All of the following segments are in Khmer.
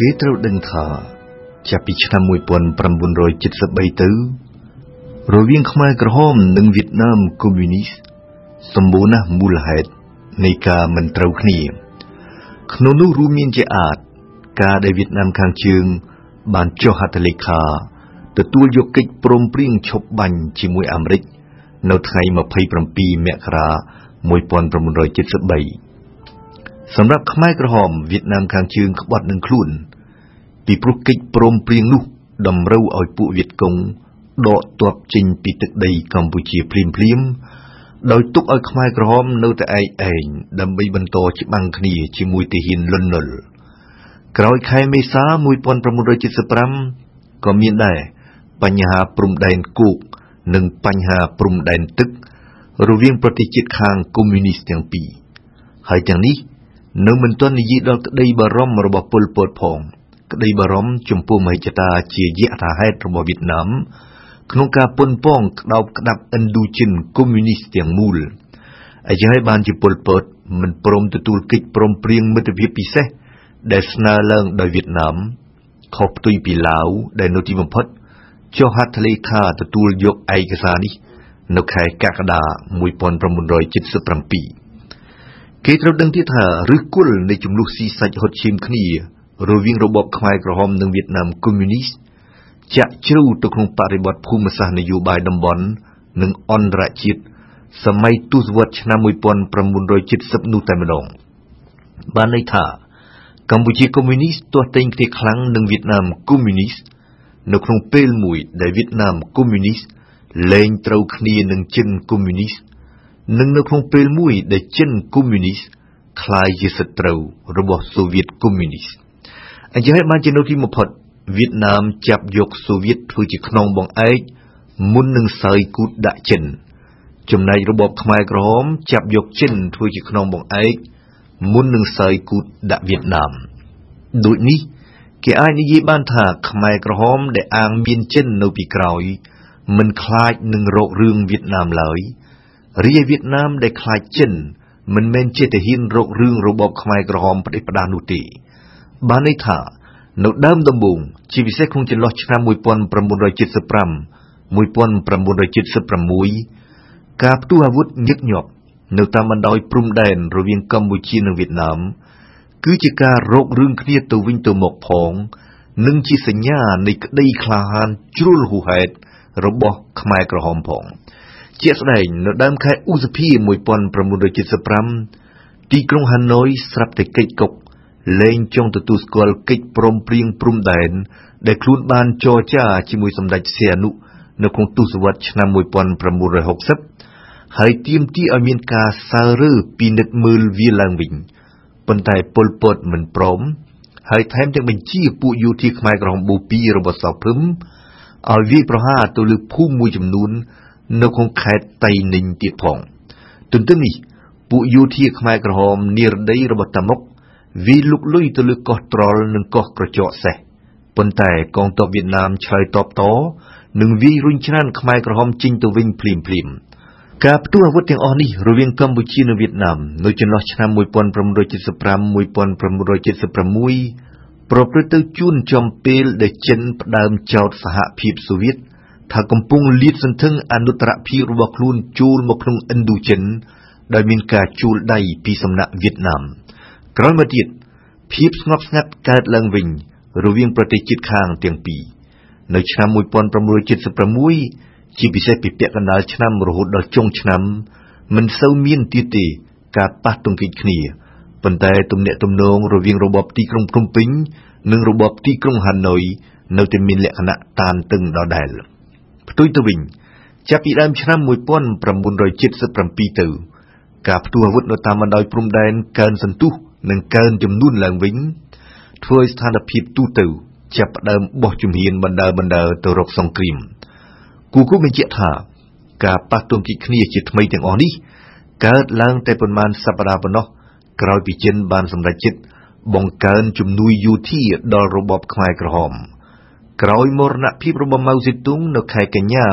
គេត្រូវដឹងថាចាប់ពីឆ្នាំ1973ទៅ រវាងខ្មែរក្រហមនិងវៀតណាមកុម្មុយនីសសម្បូរណាស់មូលហេតុនៃការមិនត្រូវគ្នាក្នុងនោះរួមមានជាអាច ការដែលវៀតណាមខាងជើង បានចុះហត្ថលេខាទទួលយកកិច្ចព្រមព្រៀងឈប់បាញ់ជាមួយអាមេរិក នៅថ្ងៃ27មករា1973 សម្រាប់ខ្មែរក្រហមវៀតណាមខាងជើងក្បត់នឹងខ្លួន ពីព្រោះកិច្ចព្រមព្រៀងនោះតម្រូវឲ្យពួកវៀតកុងដកទ័ពចេញពីទឹកដីកម្ពុជាភ្លាមភ្លាមដោយទុកឲ្យខ្មែរក្រហមនៅតែឯកឯងដើម្បីបន្តច្បាំងគ្នាជាមួយទាហានលន់នល់ក្រោយខែមេសា1975ក៏មានដែរបញ្ហាព្រំដែនគោកនិងបញ្ហាព្រំដែនទឹក រវាងប្រទេសជាតិខាងកុម្មុយនីសទាំងពីរហើយទាំងនេះ នៅមិនទាន់និយាយដល់ក្តីបារម្ភរបស់ពលពតផង ក្តីបារម្ភចំពោះមហិច្ឆតាជាយថាហេតុរបស់វៀតណាមក្នុងការប៉ុនប៉ងក្តោបក្តាប់ឥណ្ឌូចិនកុម្មុយនីសទាំងមូលអញ្ចឹងហើយបានជាពលពតមិនព្រមទទួលកិច្ចព្រមព្រៀងមិត្តភាពពិសេសដែលស្នើឡើងដោយវៀតណាមខុសផ្ទុយពីឡាវដែលនៅទីបំផុតចុះហត្ថលេខាទទួលយកឯកសារនេះ នៅខែកក្កដា1977 គេត្រូវដឹងទៀតថាឫសគល់នៃចំនួនស៊ីសាច់ហុតឈាមគ្នា រវាងរបបខ្មែរក្រហមនិងវៀតណាមកុម្មុយនីសចាក់ជ្រៅទៅក្នុងបរិបទភូមិសាស្ត្រនយោបាយតំបន់និងអន្តរជាតិសម័យទសវត្សរ៍ឆ្នាំ1970នោះតែម្ដងបានន័យថាកម្ពុជាកុម្មុយនីសទាស់ទែងគ្នាខ្លាំងនឹងវៀតណាមកុម្មុយនីសនៅក្នុងពេលមួយដែលវៀតណាមកុម្មុយនីសលែងត្រូវគ្នានឹងចិនកុម្មុយនីស និងនៅក្នុងពេលមួយដែលចិនកុម្មុយនីសក្លាយជាសត្រូវរបស់សូវៀតកុម្មុយនីសអញ្ចឹងហើយបានជានៅទីបំផុតវៀតណាមចាប់យកសូវៀតធ្វើជាខ្នងបង្អែកមុននឹងសើយគូតដាក់ចិន ចំណែករបបខ្មែរក្រហមចាប់យកចិនធ្វើជាខ្នងបង្អែកមុននឹងសើយគូតដាក់វៀតណាមដូចនេះគេអាចនិយាយបានថាខ្មែរក្រហមដែលអាងមានចិននៅពីក្រោយមិនខ្លាចនឹងរករឿងវៀតណាមឡើយ រីឯវៀតណាមដែលខ្លាចចិន មិនមែនជាទាហានរករឿងរបបខ្មែរក្រហមផ្ដេសផ្ដាសនោះទេបានន័យថា នៅដើមដំបូងជាពិសេសក្នុងចន្លោះឆ្នាំ1975 1976ការផ្ទុះអាវុធញឹកញាប់នៅតាមបណ្ដោយព្រំដែនរវាងកម្ពុជានិងវៀតណាម គឺជាការរករឿងគ្នាទៅវិញទៅមកផង និងជាសញ្ញានៃក្តីក្លាហានជ្រុលហួសហេតុរបស់ខ្មែរក្រហមផង ជាក់ស្ដែងនៅដើមខែឧសភា1975ទីក្រុងហាណូយស្រាប់តែកិច្ចកុកលែងចង់ទទួលស្គាល់កិច្ចព្រមព្រៀងព្រំដែនដែលខ្លួនបានចរចាជាមួយសម្ដេចសៀនុនៅក្នុងទសវត្សរ៍ឆ្នាំ1960ហើយទាមទារឲ្យមានការសើរើពិនិត្យមើលវាឡើងវិញប៉ុន្តែពលពតមិនព្រមហើយថែមទាំងបញ្ជាពួកយោធាខ្មែរក្រហមបូពីរបស់សោភឹមឲ្យវាយប្រហារទៅលើភូមិមួយចំនួន នៅក្នុងខេត្តតៃ ninh ទៀតផងទន្ទឹមនេះពួកយោធាខ្មែរក្រហមនិរដីរបស់តាមុកវាលុកលុយទៅលើកោះត្រល់និងកោះក្រចកសេះប៉ុន្តែកងទ័ពវៀតណាមឆ្លើយតបតនិងវាយរុញច្រានខ្មែរក្រហមចេញទៅវិញភ្លាមភ្លាមការផ្ទុះអាវុធទាំងអស់នេះរវាងកម្ពុជានិងវៀតណាមនៅចន្លោះឆ្នាំ1975-1976ប្រព្រឹត្តទៅជួនចំពេលដែលចិនផ្ដើមចោទសហភាពសូវៀត ថាកំពុងលាតសន្ធឹងអនុត្តរភាពរបស់ខ្លួនចូលមកក្នុងឥណ្ឌូចិន ដោយមានការជួលដៃពីសំណាក់វៀតណាមក្រោយមកទៀតភាពស្ងប់ស្ងាត់កើតឡើងវិញ រវាងប្រទេសជាតិខាងទាំងពីរនៅឆ្នាំ1976ជាពិសេសពីពាក់កណ្ដាលឆ្នាំរហូតដល់ចុងឆ្នាំ មិនសូវមានទៀតទេការប៉ះទង្គិចគ្នាប៉ុន្តែទំនាក់ទំនងរវាងរបបទីក្រុងភ្នំពេញ និងរបបទីក្រុងហាណូយនៅតែមានលក្ខណៈតានតឹងដដែល។ ផ្ទុយទៅវិញ ចាប់ពីដើមឆ្នាំ1977ទៅ ការផ្ទុះអាវុធនៅតាមបណ្ដោយព្រំដែនកើនសន្ទុះនិងកើនចំនួនឡើងវិញ ធ្វើឲ្យស្ថានភាពទូទៅចាប់ផ្ដើមបោះជំហានបណ្ដើបណ្ដើទៅរកសង្គ្រាមគូគូបញ្ជាក់ថាការប៉ះទង្គិចគ្នាជាថ្មីទាំងអស់នេះកើតឡើងតែប៉ុន្មានសប្តាហ៍ប៉ុណ្ណោះក្រោយពីចិនបានសម្រេចចិត្តបង្កើនជំនួយយោធាដល់របបខ្មែរក្រហម។ ក្រោយមរណភាពរបស់ម៉ៅសេទុងនៅខែកញ្ញា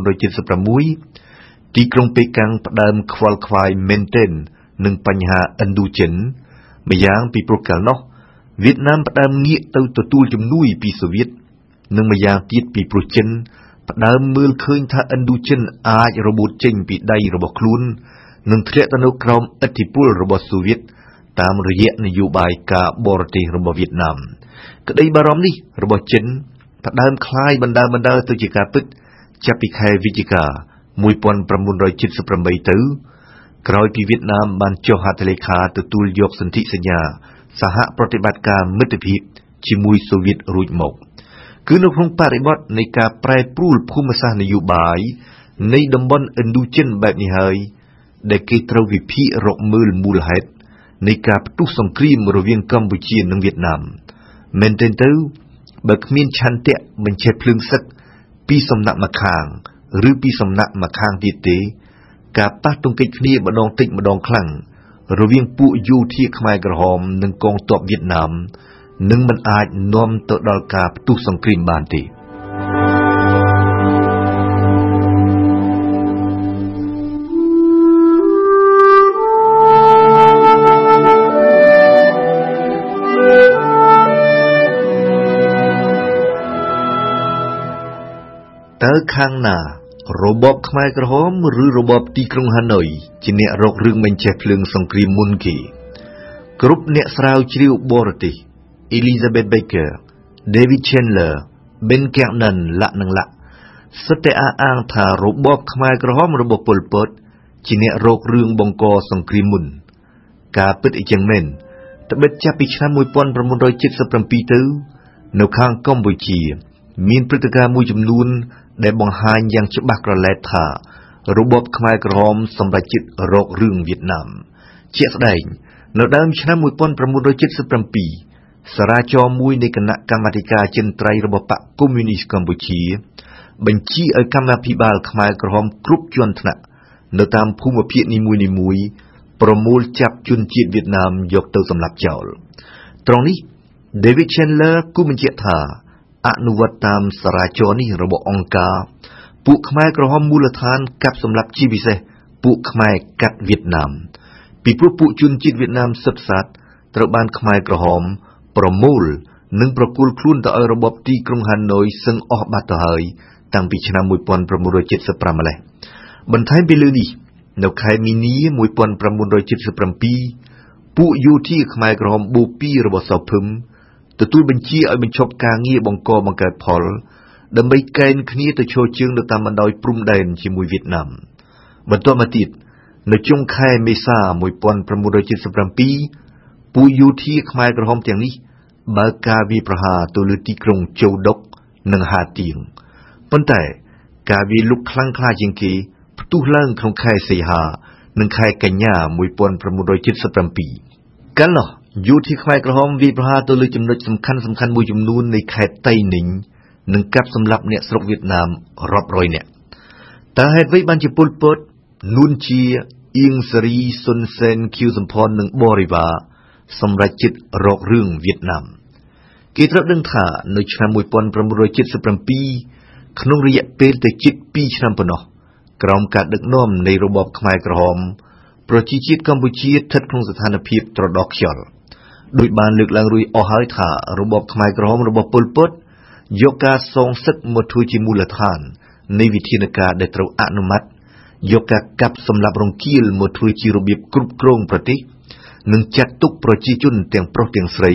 1976ទីក្រុងប៉េកាំងផ្ដើមខ្វល់ខ្វាយមែនទែននឹងបញ្ហាឥណ្ឌូចិនម្យ៉ាងពីព្រោះកាលនោះវៀតណាមផ្ដើមងាកទៅទទួលជំនួយពីសូវៀតនិងម្យ៉ាងទៀតពីព្រោះចិនផ្ដើមមើលឃើញថាឥណ្ឌូចិនអាចរបូតចេញពីដៃរបស់ខ្លួននិងធ្លាក់ទៅនៅក្រោមឥទ្ធិពលរបស់សូវៀតតាមរយៈនយោបាយការបរទេសរបស់វៀតណាម ក្តីបារម្ភនេះរបស់ចិនផ្ដើមคล้ายបណ្ដើបណ្ដើទៅជាការពិតចាប់ពីខែវិច្ឆិកា1978ទៅក្រោយពីវៀតណាមបានចុះហត្ថលេខាទទួលយកសន្ធិសញ្ញាសហប្រតិបត្តិការមិត្តភាពជាមួយសូវៀតរួចមកគឺនៅក្នុងបរិបទនៃការប្រែប្រួលភូមិសាស្ត្រនយោបាយនៃតំបន់ឥណ្ឌូចិនបែបនេះហើយដែលគេត្រូវវិភាគរកមើលមូលហេតុនៃការផ្ទុះសង្គ្រាមរវាងកម្ពុជានិងវៀតណាម មែនទែនទៅ បើគ្មានឆន្ទៈបញ្ឆេះភ្លើងសឹកពីសំណាក់ម្ខាង ឬពីសំណាក់ម្ខាងទៀតទេ ការប៉ះទង្គិចគ្នាម្ដងតិចម្ដងខ្លាំងរវាងពួកយោធាខ្មែរក្រហម និងកងទ័ពវៀតណាមនឹងមិនអាចនាំទៅដល់ការផ្ទុះសង្គ្រាមបានទេ តើខាងណារបបខ្មែរក្រហមឬរបបទីក្រុងហាណូយជាអ្នករករឿងបញ្ចេះភ្លើងសង្គ្រាមមុនគេគ្រប់អ្នកស្រាវជ្រាវបរទេស Elizabeth Baker David Chandler Ben Kernan លាក់និងលាក់សុទ្ធតែអះអាងថារបបខ្មែរក្រហមរបស់ប៉ុលពត ជាអ្នករករឿងបង្កសង្គ្រាមមុន ការពិតអីចឹងមែនត្បិតចាប់ពីឆ្នាំ1977ទៅ នៅខាងកម្ពុជា មានព្រឹត្តិការណ៍មួយចំនួន ដែលបង្ហាញយ៉ាងច្បាស់ក្រឡែតថារបបខ្មែរក្រហមសម្រេចចិត្តរករឿងវៀតណាមជាក់ស្ដែងនៅដើមឆ្នាំ1977សារាចរមួយនៃគណៈកម្មាធិការចិនត្រៃរបស់បកកុម្មុយនីសកម្ពុជា បញ្ជាឲ្យកម្មាភិបាលខ្មែរក្រហមគ្រប់ជាន់ថ្នាក់នៅតាមភូមិភាគនីមួយៗប្រមូលចាប់ជនជាតិវៀតណាមយកទៅសម្លាប់ចោលត្រង់នេះ David Chandler គូបញ្ជាក់ថា អនុវត្តតាមសារាចរនេះរបស់អង្គការ ពួកខ្មែរក្រហមមូលដ្ឋានកាប់សម្លាប់ជាពិសេសពួកខ្មែរកាត់វៀតណាមពីព្រោះពួកជនជាតិវៀតណាមសិតសាតត្រូវបានខ្មែរក្រហមប្រមូលនិងប្រគល់ខ្លួនទៅឲ្យរបបទីក្រុងហាណូយសឹងអស់បាត់ទៅហើយតាំងពីឆ្នាំ1975ម្លេះបន្ថែមពីលើនេះ នៅខែមីនា1977ពួកយោធាខ្មែរក្រហមបូពីរបស់សោភឹម ទទួលបញ្ជាឲ្យបញ្ឈប់ការងារបង្កបង្កើតផល ដើម្បីកេណ្ឌគ្នាទៅឈរជើងនៅតាមបណ្ដោយព្រំដែនជាមួយវៀតណាមបន្ទាប់មកទៀតនៅចុងខែមេសា1977ពួកយោធាខ្មែរក្រហមទាំងនេះបើកការវាយប្រហារទៅលើទីក្រុងជូដុកនិងហាទៀងប៉ុន្តែការវាយលុកខ្លាំងក្លាជាងគេផ្ទុះឡើងក្នុងខែសីហានិងខែកញ្ញា1977កាលនោះ យោធាខ្មែរក្រហមវាយប្រហារទៅលើចំណុចសំខាន់សំខាន់មួយចំនួននៃខេត្តតៃនីងនិងកាប់សម្លាប់អ្នកស្រុកវៀតណាមរាប់រយនាក់តើហេតុអ្វីបានជាពលពតនួនជាអៀងសេរីសុនសែនឃីវសំផននិងបរិវារសម្រាប់ចិត្តរករឿងវៀតណាមគេត្រូវដឹងថានៅឆ្នាំ1977ក្នុងរយៈពេលទៅជិត2ឆ្នាំប៉ុណ្ណោះក្រោមការដឹកនាំនៃរបបខ្មែរក្រហមប្រជាជាតិកម្ពុជាស្ថិតក្នុងស្ថានភាពត្រដោះខ្យល់ ដោយបានលើកឡើងរួចអស់ហើយថារបបខ្មែរក្រហមរបស់ប៉ុលពតយកការសងសឹកមកធ្វើជាមូលដ្ឋាននៃវិធានការដែលត្រូវអនុម័តយកការកាប់សម្លាប់រង្គាលមកធ្វើជារបៀបគ្រប់គ្រងប្រទេសនិងចាត់ទុកប្រជាជនទាំងប្រុសទាំងស្រី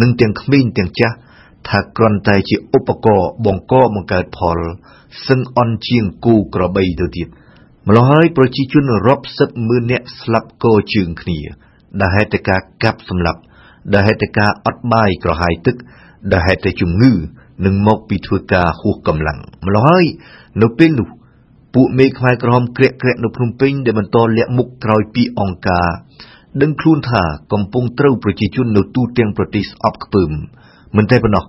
និងទាំងក្មេងទាំងចាស់ថាគ្រាន់តែជាឧបករណ៍បង្កបង្កើតផលសឹងអន់ជាងគូក្របីទៅទៀតម្ល៉េះហើយប្រជាជនរាប់សិបម៉ឺននាក់ស្លាប់កជើងគ្នាដែលហេតុតែការកាប់សម្លាប់ ដែលហេតុតែការអត់បាយក្រហាយទឹកដែលហេតុតែជំងឺនឹងមកពីធ្វើការហួសកម្លាំងម្ល៉េះហើយនៅពេលនោះពួកមេខ្មែរក្រហមក្រាក់ក្រាក់នៅភ្នំពេញដែលបន្តលាក់មុខក្រោយពីអង្គការដឹងខ្លួនថាកំពុងត្រូវប្រជាជននៅទូទាំងប្រទេសស្អប់ខ្ពើមមិនតែប៉ុណ្ណោះ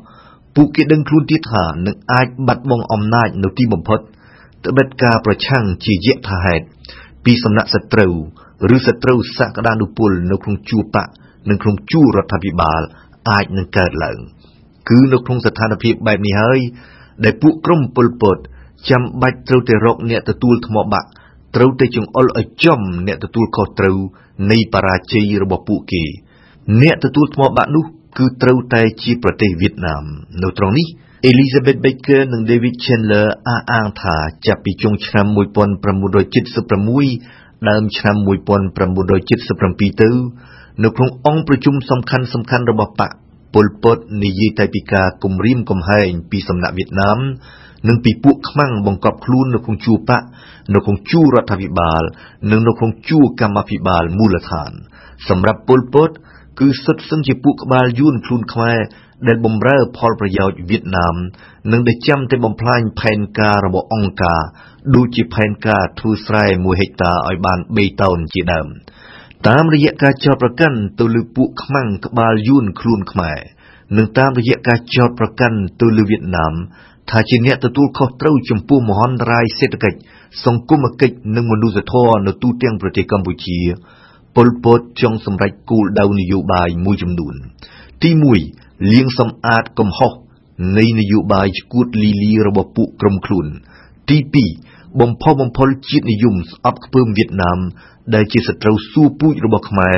ពួកគេដឹងខ្លួនទៀតថានឹងអាចបាត់បង់អំណាចនៅទីបំផុតត្បិតការប្រឆាំងជាយថាហេតុពីសំណាក់សត្រូវឬសត្រូវសក្តានុពលនៅក្នុងជួរបក និងក្នុងជួររដ្ឋាភិបាលអាចនឹងកើតឡើងគឺនៅក្នុងស្ថានភាពបែបនេះហើយដែលពួកក្រុមពលពតចាំបាច់ត្រូវតែរកអ្នកទទួលថ្មបាក់ត្រូវតែចង្អុលឲ្យចំអ្នកទទួលខុសត្រូវនៃបរាជ័យរបស់ពួកគេ អ្នកទទួលថ្មបាក់នោះគឺត្រូវតែជាប្រទេសវៀតណាមនៅត្រង់នេះ Elizabeth Baker និង David Chandler អះអាងថាចាប់ពីចុងឆ្នាំ1976 ដើមឆ្នាំ1977ទៅ នៅក្នុងអង្គប្រជុំសំខាន់សំខាន់របស់បកពលពតនិយាយតែពីការគំរាមកំហែងពីសំណាក់វៀតណាមនិងពីពួកខ្មាំងបង្កប់ខ្លួននៅក្នុងជួរបកនៅក្នុងជួររដ្ឋាភិបាល និងនៅក្នុងជួរកម្មាភិបាលមូលដ្ឋាន សម្រាប់ពលពតគឺសុទ្ធសឹងជាពួកក្បាលយួនខ្លួនខ្មែរ ដែលបំរើផលប្រយោជន៍វៀតណាម និងដែលចាំតែបំផ្លាញផែនការរបស់អង្គការដូចជាផែនការធ្វើស្រែ1ហិកតាឲ្យបាន3តោនជាដើម តាមរយៈការចោទប្រកាន់ទៅលើពួកខ្មាំងក្បាលយួនខ្លួនខ្មែរនិងតាមរយៈការចោទប្រកាន់ទៅលើវៀតណាមថាជាអ្នកទទួលខុសត្រូវចំពោះមហន្តរាយសេដ្ឋកិច្ចសង្គមគិច្ចនិងមនុស្សធម៌នៅទូទាំងប្រទេសកម្ពុជាពលពតចង់សម្រេចគោលដៅនយោបាយមួយចំនួន ទី1 លាងសម្អាតកំហុសនៃនយោបាយឈួតលីលីរបស់ពួកក្រុមខ្លួន ទី2បំផុសបំផុលជាតិនិយមស្អប់ខ្ពើមវៀតណាម ដែលជាសត្រូវសួរពូជរបស់ខ្មែរ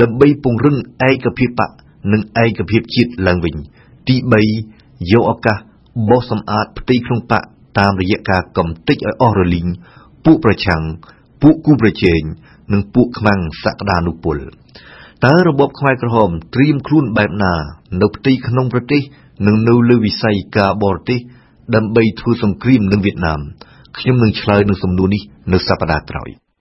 ដើម្បីពង្រឹងឯកភាពបកនិងឯកភាពជាតិឡើងវិញ ទី3យកឱកាសបោសសម្អាតផ្ទៃក្នុងបកតាមរយៈការកំទេចឲ្យអស់រលីងពួកប្រឆាំងពួកគូប្រជែងនិងពួកខ្មាំងសក្តានុពល តើរបបខ្មែរក្រហមត្រៀមខ្លួនបែបណា នៅផ្ទៃក្នុងប្រទេសនិងនៅលើវិស័យការបរទេសដើម្បីធ្វើសង្គ្រាមនឹងវៀតណាមខ្ញុំនឹងឆ្លើយនឹងសំណួរនេះនៅសប្តាហ៍ក្រោយ។